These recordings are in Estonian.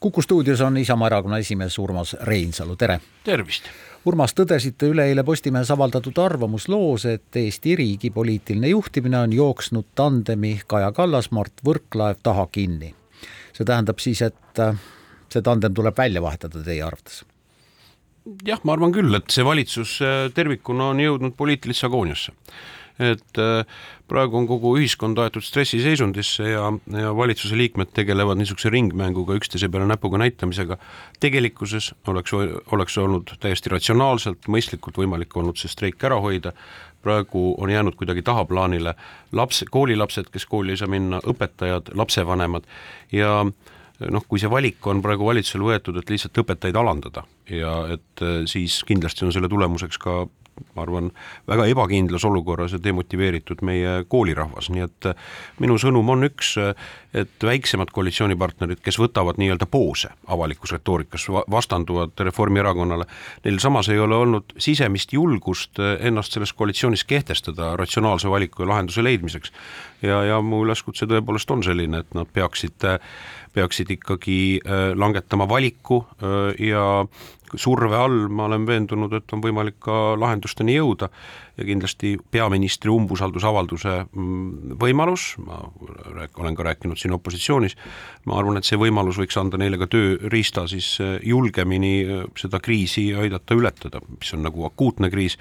kuku stuudios on Isamaa Erakonna esimees Urmas Reinsalu, tere! tervist! Urmas, tõdesite üleeile Postimehes avaldatud arvamusloos, et Eesti riigi poliitiline juhtimine on jooksnud tandemi Kaja Kallas, Mart Võrklaev taha kinni. see tähendab siis, et äh, see tandem tuleb välja vahetada teie arvates? jah, ma arvan küll, et see valitsus äh, tervikuna on jõudnud poliitilisse agooniasse et äh, praegu on kogu ühiskond aetud stressiseisundisse ja, ja valitsuse liikmed tegelevad niisuguse ringmänguga üksteise peale näpuga näitamisega. tegelikkuses oleks, oleks olnud täiesti ratsionaalselt, mõistlikult võimalik olnud see streik ära hoida, praegu on jäänud kuidagi tahaplaanile laps, koolilapsed, kes kooli ei saa minna, õpetajad, lapsevanemad ja noh, kui see valik on praegu valitsusel võetud, et lihtsalt õpetajaid alandada ja et äh, siis kindlasti on selle tulemuseks ka ma arvan, väga ebakindlas olukorras ja demotiveeritud meie koolirahvas, nii et äh, minu sõnum on üks, äh, et väiksemad koalitsioonipartnerid, kes võtavad nii-öelda poose avalikus retoorikas, vastanduvad Reformierakonnale, neil samas ei ole olnud sisemist julgust äh, ennast selles koalitsioonis kehtestada ratsionaalse valiku ja lahenduse leidmiseks. ja, ja mu üleskutse tõepoolest on selline, et nad peaksid, peaksid ikkagi langetama valiku ja surve all ma olen veendunud, et on võimalik ka lahendusteni jõuda kindlasti peaministri umbusaldusavalduse mm, võimalus, ma olen ka rääkinud siin opositsioonis, ma arvan, et see võimalus võiks anda neile ka tööriista siis eh, julgemini eh, seda kriisi aidata ületada, mis on nagu akuutne kriis,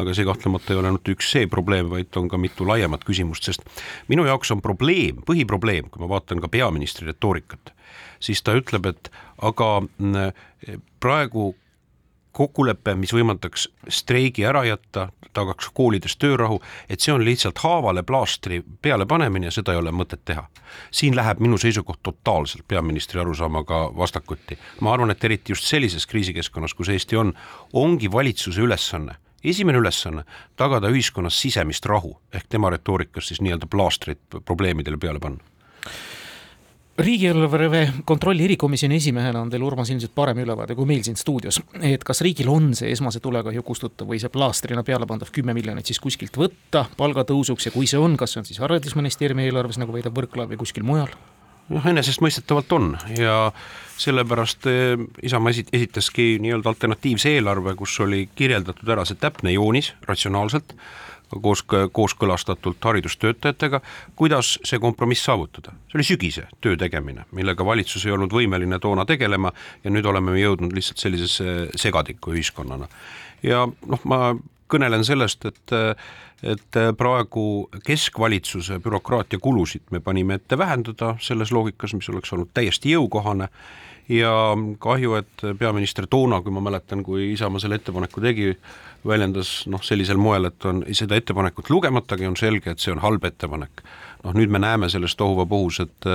aga see kahtlemata ei ole ainult üks see probleem, vaid on ka mitu laiemat küsimust, sest minu jaoks on probleem, põhiprobleem, kui ma vaatan ka peaministri retoorikat, siis ta ütleb, et aga mm, praegu kokkulepe, mis võimaldaks streigi ära jätta, tagaks koolides töörahu, et see on lihtsalt haavale plaastri peale panemine ja seda ei ole mõtet teha. siin läheb minu seisukoht totaalselt peaministri arusaamaga vastakuti. ma arvan, et eriti just sellises kriisikeskkonnas, kus Eesti on, ongi valitsuse ülesanne esimene ülesanne, tagada ühiskonnas sisemist rahu ehk tema retoorikas siis nii-öelda plaastrit probleemidele peale panna riigieelarve kontrolli erikomisjoni esimehena on teil, Urmas, ilmselt parem ülevaade kui meil siin stuudios. et kas riigil on see esmase tulekahju kustutav või see plaastrina peale pandav kümme miljonit siis kuskilt võtta palgatõusuks ja kui see on, kas see on siis Haridusministeeriumi eelarves, nagu väidab Võrklaev, või kuskil mujal? noh, enesestmõistetavalt on ja sellepärast eh, Isamaa esit-, esitaski nii-öelda alternatiivse eelarve, kus oli kirjeldatud ära see täpne joonis ratsionaalselt koos, kooskõlastatult haridustöötajatega, kuidas see kompromiss saavutada. see oli sügise töö tegemine, millega valitsus ei olnud võimeline toona tegelema ja nüüd oleme jõudnud lihtsalt sellisesse segadikku ühiskonnana. ja noh, ma kõnelen sellest, et et praegu keskvalitsuse bürokraatia kulusid me panime ette vähendada selles loogikas, mis oleks olnud täiesti jõukohane ja kahju, et peaminister toona, kui ma mäletan, kui Isamaa selle ettepaneku tegi, väljendas noh, sellisel moel, et on seda ettepanekut lugematagi, on selge, et see on halb ettepanek. noh, nüüd me näeme selles tohuvabohus, et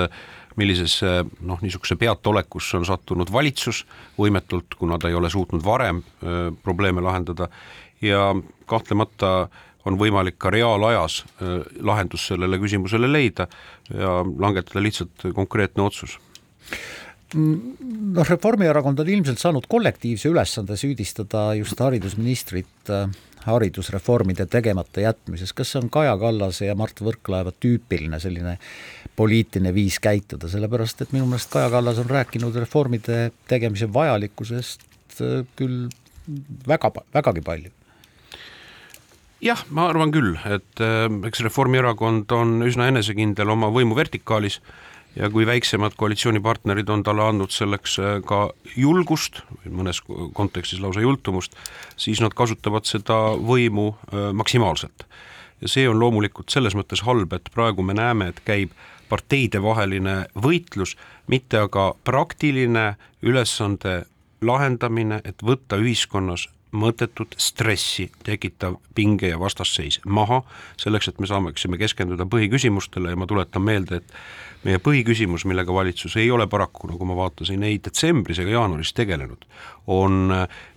millisesse noh, niisuguse peataolekusse on sattunud valitsus võimetult, kuna ta ei ole suutnud varem öö, äh, probleeme lahendada. Ja kahtlemata on võimalik ka reaalajas öö, äh, lahendus sellele küsimusele leida ja langetada lihtsalt konkreetne otsus. Noh, Reformierakond on ilmselt saanud kollektiivse ülesande süüdistada just haridusministrit äh, haridusreformide tegemata jätmises, kas see on Kaja Kallase ja Mart Võrklaeva tüüpiline selline poliitiline viis käituda, sellepärast et minu meelest Kaja Kallas on rääkinud reformide tegemise vajalikkusest äh, küll väga, vägagi palju. Jah, ma arvan küll, et äh, eks Reformierakond on üsna enesekindel oma võimuvertikaalis ja kui väiksemad koalitsioonipartnerid on talle andnud selleks äh, ka julgust, mõnes kontekstis lausa jultumust, siis nad kasutavad seda võimu äh, maksimaalselt. ja see on loomulikult selles mõttes halb, et praegu me näeme, et käib parteidevaheline võitlus, mitte aga praktiline ülesande lahendamine, et võtta ühiskonnas mõttetut stressi tekitav pinge ja vastasseis maha, selleks et me saaksime keskenduda põhiküsimustele ja ma tuletan meelde, et meie põhiküsimus, millega valitsus ei ole paraku, nagu ma vaatasin, ei detsembris ega jaanuaris tegelenud, on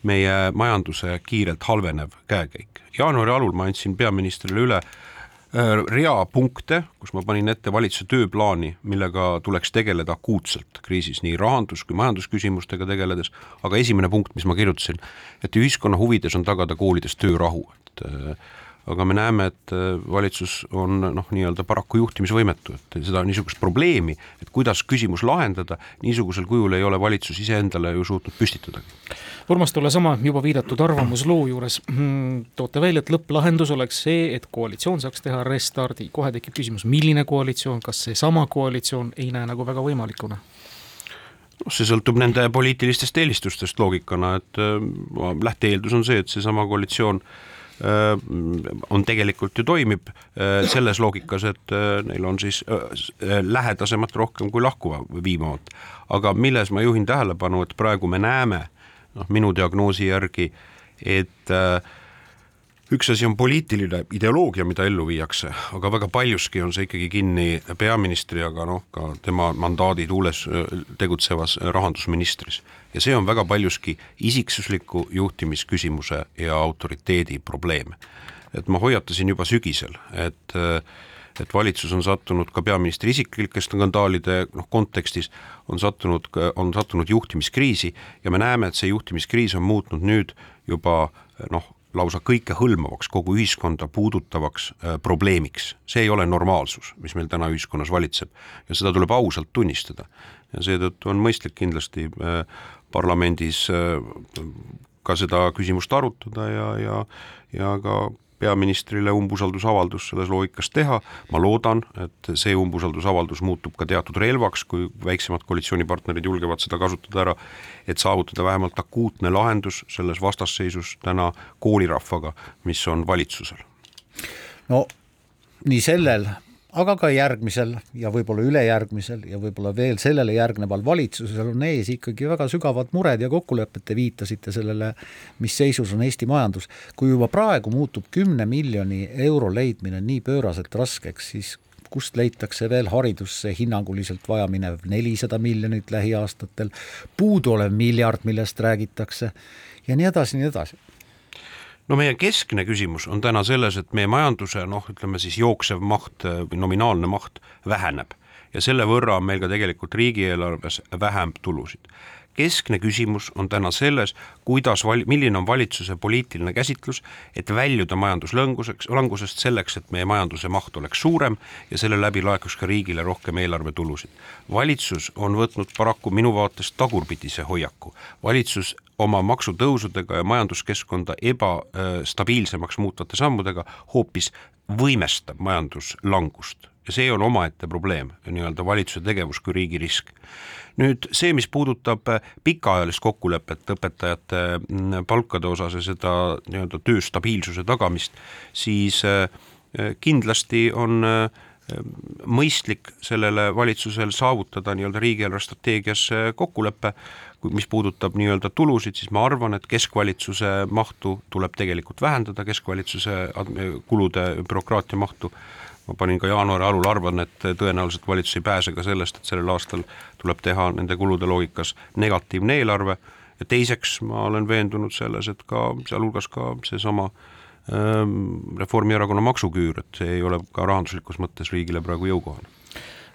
meie majanduse kiirelt halvenev käekäik. jaanuari alul ma andsin peaministrile üle äh, rea punkte, kus ma panin ette valitsuse tööplaani, millega tuleks tegeleda akuutselt kriisis, nii rahandus- kui majandusküsimustega tegeledes, aga esimene punkt, mis ma kirjutasin, et ühiskonna huvides on tagada koolides töörahu, et äh, aga me näeme, et valitsus on noh, nii-öelda paraku juhtimisvõimetu, et seda niisugust probleemi, et kuidas küsimus lahendada, niisugusel kujul ei ole valitsus iseendale ju suutnud püstitadagi. Urmas, tolle sama juba viidatud arvamusloo juures mm, toote välja, et lõpplahendus oleks see, et koalitsioon saaks teha restardi, kohe tekib küsimus, milline koalitsioon, kas seesama koalitsioon ei näe nagu väga võimalikuna? noh, see sõltub nende poliitilistest eelistustest loogikana, et äh, lähte-eeldus on see, et seesama koalitsioon äh, on tegelikult ju toimib äh, selles loogikas, et neil on siis lähedasemat rohkem kui lahkuva viimavat. aga milles ma juhin tähelepanu, et praegu me näeme, noh, minu diagnoosi järgi, et äh, üks asi on poliitiline ideoloogia, mida ellu viiakse, aga väga paljuski on see ikkagi kinni peaministri, aga noh, ka tema mandaadi tuules tegutsevas rahandusministris. ja see on väga paljuski isiksusliku juhtimisküsimuse ja autoriteedi probleem. et ma hoiatasin juba sügisel, et et valitsus on sattunud ka peaministri isiklike skandaalide noh, kontekstis, on sattunud, on sattunud juhtimiskriisi ja me näeme, et see juhtimiskriis on muutnud nüüd juba noh, lausa kõikehõlmavaks, kogu ühiskonda puudutavaks äh, probleemiks. see ei ole normaalsus, mis meil täna ühiskonnas valitseb ja seda tuleb ausalt tunnistada. ja seetõttu on mõistlik kindlasti äh, parlamendis äh, ka seda küsimust arutada ja, ja, ja ka peaministrile umbusaldusavaldus selles loogikas teha, ma loodan, et see umbusaldusavaldus muutub ka teatud relvaks, kui väiksemad koalitsioonipartnerid julgevad seda kasutada ära, et saavutada vähemalt akuutne lahendus selles vastasseisus täna koolirahvaga, mis on valitsusel. no nii sellel aga ka järgmisel ja võib-olla ülejärgmisel ja võib-olla veel sellele järgneval valitsusel on ees ikkagi väga sügavad mured ja kokkulepped, te viitasite sellele, mis seisus on Eesti majandus. kui juba praegu muutub kümne miljoni euro leidmine nii pööraselt raskeks, siis kust leitakse veel haridusse hinnanguliselt vajaminev nelisada miljonit lähiaastatel, puuduolev miljard, millest räägitakse ja nii edasi, nii edasi no meie keskne küsimus on täna selles, et meie majanduse noh, ütleme siis jooksev maht või nominaalne maht väheneb ja selle võrra on meil ka tegelikult riigieelarves vähem tulusid keskne küsimus on täna selles, kuidas val-, milline on valitsuse poliitiline käsitlus, et väljuda majanduslanguseks, langusest selleks, et meie majanduse maht oleks suurem ja selle läbi laekuks ka riigile rohkem eelarvetulusid. valitsus on võtnud paraku minu vaatest tagurpidise hoiaku. valitsus oma maksutõusudega ja majanduskeskkonda ebastabiilsemaks muutvate sammudega hoopis võimestab majanduslangust. Ja see on omaette probleem, nii-öelda valitsuse tegevus kui riigi risk. Nüüd see, mis puudutab äh, pikaajalist kokkulepet õpetajate mm, palkade osas ja seda nii-öelda töö stabiilsuse tagamist, siis äh, äh, kindlasti on mõistlik sellele valitsusel saavutada nii-öelda riigieelarve strateegias kokkulepe, mis puudutab nii-öelda tulusid, siis ma arvan, et keskvalitsuse mahtu tuleb tegelikult vähendada, keskvalitsuse kulude bürokraatia mahtu. ma panin ka jaanuari alul, arvan, et tõenäoliselt valitsus ei pääse ka sellest, et sellel aastal tuleb teha nende kulude loogikas negatiivne eelarve. ja teiseks ma olen veendunud selles, et ka sealhulgas ka seesama ähm, Reformierakonna maksuküür, et see ei ole ka rahanduslikus mõttes riigile praegu jõukohane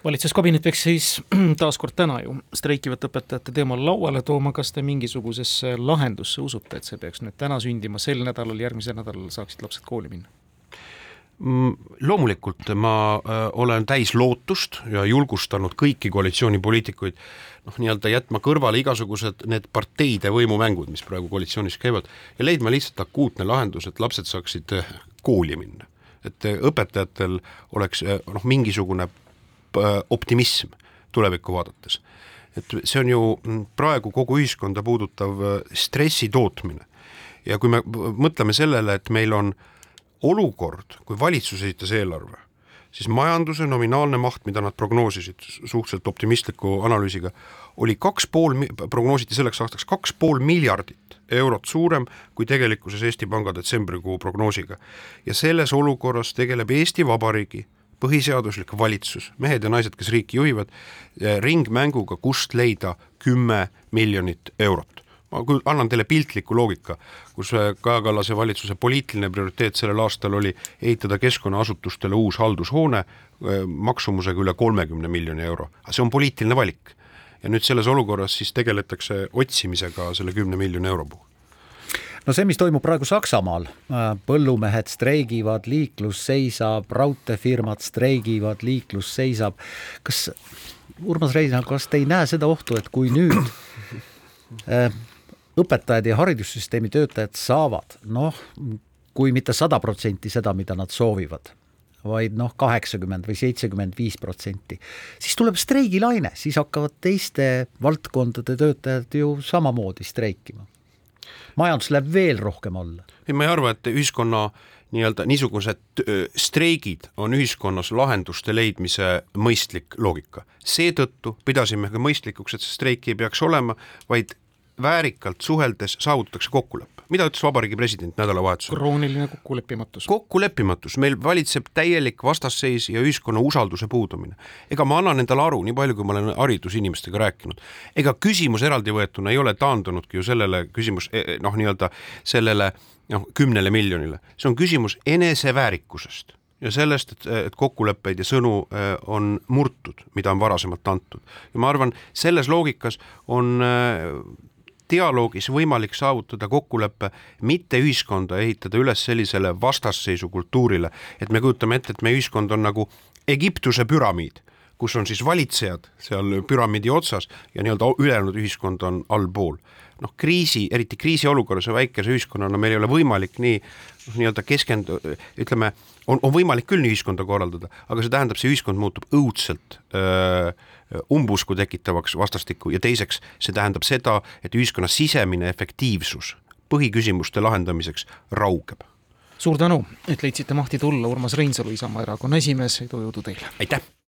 valitsuskabinet peaks siis taaskord täna ju streikivate õpetajate teemal lauale tooma, kas te mingisugusesse lahendusse usute, et see peaks nüüd täna sündima, sel nädalal, järgmisel nädalal saaksid lapsed kooli minna? Mm, loomulikult ma äh, olen täis lootust ja julgustanud kõiki koalitsioonipoliitikuid noh, nii-öelda jätma kõrvale igasugused need parteide võimumängud, mis praegu koalitsioonis käivad ja leidma lihtsalt akuutne lahendus, et lapsed saaksid äh, kooli minna. et äh, õpetajatel oleks noh, mingisugune optimism tulevikku vaadates. et see on ju mm, praegu kogu ühiskonda puudutav stressi tootmine ja kui me mõtleme sellele, et meil on äh, olukord, kui valitsus esitas eelarve, siis majanduse nominaalne maht, mida nad prognoosisid suhteliselt optimistliku analüüsiga, oli kaks pool, prognoositi selleks aastaks kaks pool miljardit eurot suurem kui tegelikkuses Eesti Panga detsembrikuu prognoosiga. ja selles olukorras tegeleb Eesti Vabariigi põhiseaduslik valitsus, mehed ja naised, kes riiki juhivad, ringmänguga, kust leida kümme miljonit eurot. Ma küll annan teile piltliku loogika, kus äh, Kaja Kallase valitsuse poliitiline prioriteet sellel aastal oli ehitada keskkonnaasutustele uus haldushoone äh, maksumusega üle kolmekümne miljoni euro, see on poliitiline valik. ja nüüd selles olukorras siis tegeletakse otsimisega selle kümne miljoni euro puhul no see, mis toimub praegu Saksamaal, põllumehed streigivad, liiklus seisab, raudteefirmad streigivad, liiklus seisab, kas Urmas Reinsalu, kas te ei näe seda ohtu, et kui nüüd õpetajad ja haridussüsteemi töötajad saavad noh, kui mitte sada protsenti seda, mida nad soovivad, vaid noh, kaheksakümmend või seitsekümmend viis protsenti, siis tuleb streigilaine, siis hakkavad teiste valdkondade töötajad ju samamoodi streikima. Majandus läheb veel rohkem alla. ei, ma ei arva, et ühiskonna nii-öelda niisugused streigid on ühiskonnas lahenduste leidmise mõistlik loogika. seetõttu pidasime ka mõistlikuks, et see streiki ei peaks olema, vaid väärikalt suheldes saavutatakse kokkulepe. mida ütles Vabariigi President nädalavahetusel? krooniline kokkuleppimatus. kokkuleppimatus, meil valitseb täielik vastasseis ja ühiskonna usalduse puudumine. ega ma annan endale aru, nii palju, kui ma olen haridusinimestega rääkinud, ega küsimus eraldi võetuna ei ole taandunudki ju sellele küsimus e, e, noh, nii-öelda sellele noh, kümnele miljonile, see on küsimus eneseväärikusest ja sellest, et, et kokkuleppeid ja sõnu äh, on murtud, mida on varasemalt antud. ja ma arvan, selles loogikas on äh, dialoogis võimalik saavutada kokkulepe, mitte ühiskonda ehitada üles sellisele vastasseisu kultuurile, et me kujutame ette, et meie ühiskond on nagu Egiptuse püramiid, kus on siis valitsejad seal püramiidi otsas ja nii-öelda ülejäänud ühiskond on allpool. noh, kriisi, eriti kriisiolukorras ja väikese ühiskonnana meil ei ole võimalik nii noh, nii-öelda keskendu-, ütleme, on, on võimalik küll ühiskonda korraldada, aga see tähendab, see ühiskond muutub õudselt öö, umbusku tekitavaks vastastikku ja teiseks, see tähendab seda, et ühiskonna sisemine efektiivsus põhiküsimuste lahendamiseks raugeb. suur tänu, et leidsite mahti tulla, Urmas Reinsalu, Isamaa Erakonna esimees, edu jõudu teile! aitäh!